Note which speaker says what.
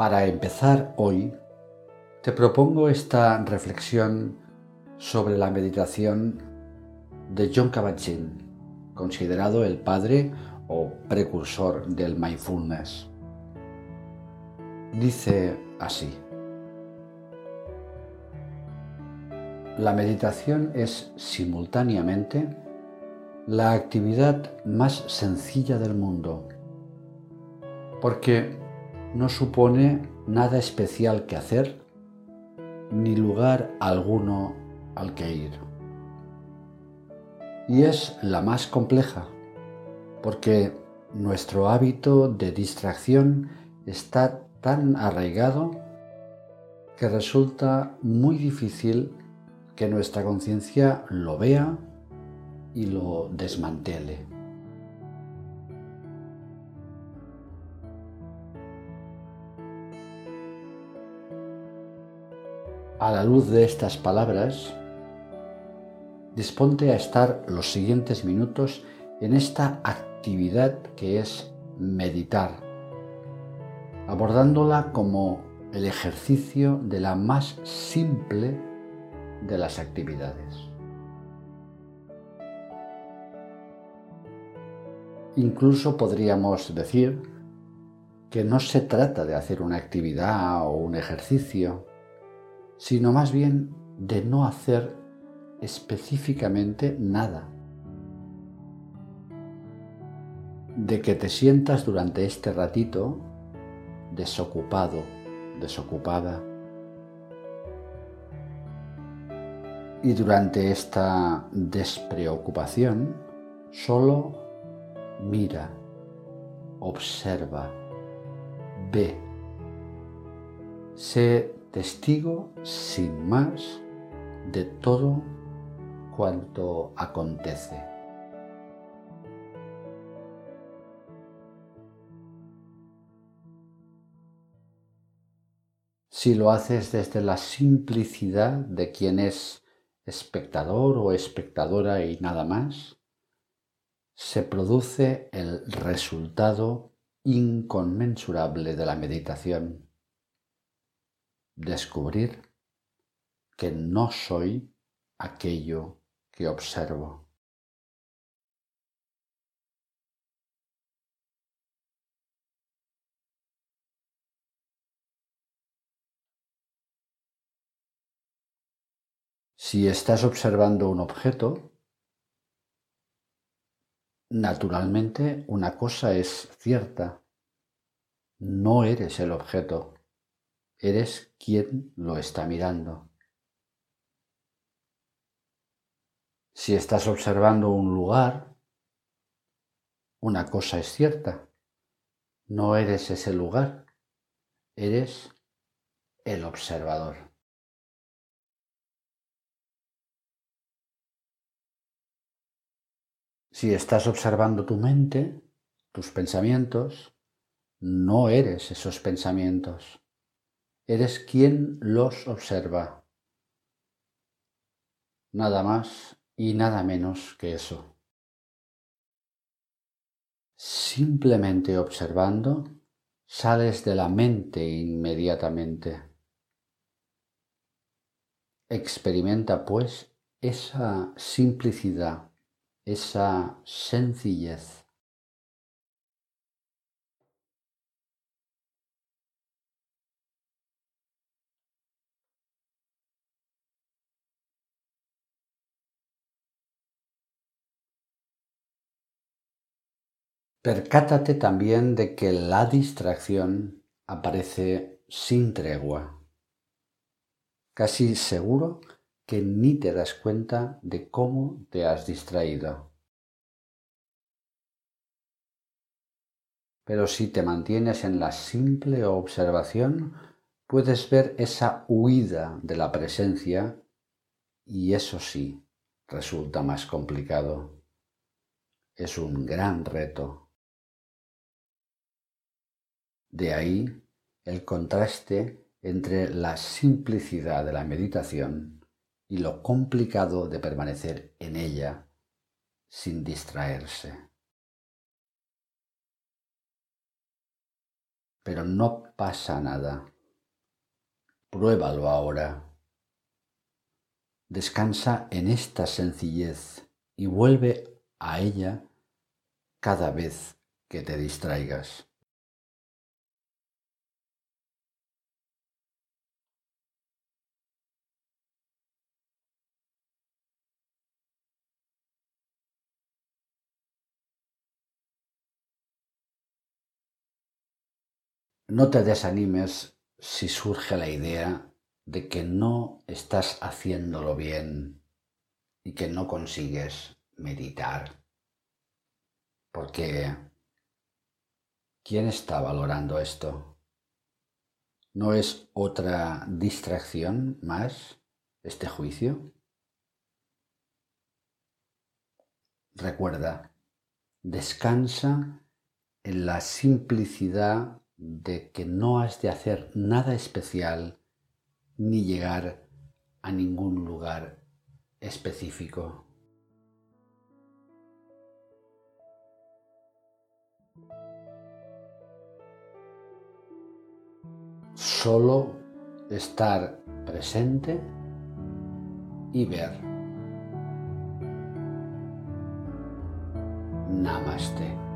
Speaker 1: Para empezar hoy, te propongo esta reflexión sobre la meditación de John Kabat-Zinn, considerado el padre o precursor del mindfulness. Dice así, la meditación es simultáneamente la actividad más sencilla del mundo, porque no supone nada especial que hacer ni lugar alguno al que ir. Y es la más compleja, porque nuestro hábito de distracción está tan arraigado que resulta muy difícil que nuestra conciencia lo vea y lo desmantele. A la luz de estas palabras, disponte a estar los siguientes minutos en esta actividad que es meditar, abordándola como el ejercicio de la más simple de las actividades. Incluso podríamos decir que no se trata de hacer una actividad o un ejercicio, sino más bien de no hacer específicamente nada. De que te sientas durante este ratito desocupado, desocupada. Y durante esta despreocupación solo mira, observa, ve. Sé testigo sin más de todo cuanto acontece. Si lo haces desde la simplicidad de quien es espectador o espectadora y nada más, se produce el resultado inconmensurable de la meditación descubrir que no soy aquello que observo. Si estás observando un objeto, naturalmente una cosa es cierta, no eres el objeto eres quien lo está mirando. Si estás observando un lugar, una cosa es cierta, no eres ese lugar, eres el observador. Si estás observando tu mente, tus pensamientos, no eres esos pensamientos, Eres quien los observa. Nada más y nada menos que eso. Simplemente observando, sales de la mente inmediatamente. Experimenta pues esa simplicidad, esa sencillez. Percátate también de que la distracción aparece sin tregua. Casi seguro que ni te das cuenta de cómo te has distraído. Pero si te mantienes en la simple observación, puedes ver esa huida de la presencia y eso sí resulta más complicado. Es un gran reto. De ahí el contraste entre la simplicidad de la meditación y lo complicado de permanecer en ella sin distraerse. Pero no pasa nada. Pruébalo ahora. Descansa en esta sencillez y vuelve a ella cada vez que te distraigas. No te desanimes si surge la idea de que no estás haciéndolo bien y que no consigues meditar. Porque ¿quién está valorando esto? ¿No es otra distracción más este juicio? Recuerda, descansa en la simplicidad de que no has de hacer nada especial ni llegar a ningún lugar específico. Solo estar presente y ver. Namaste.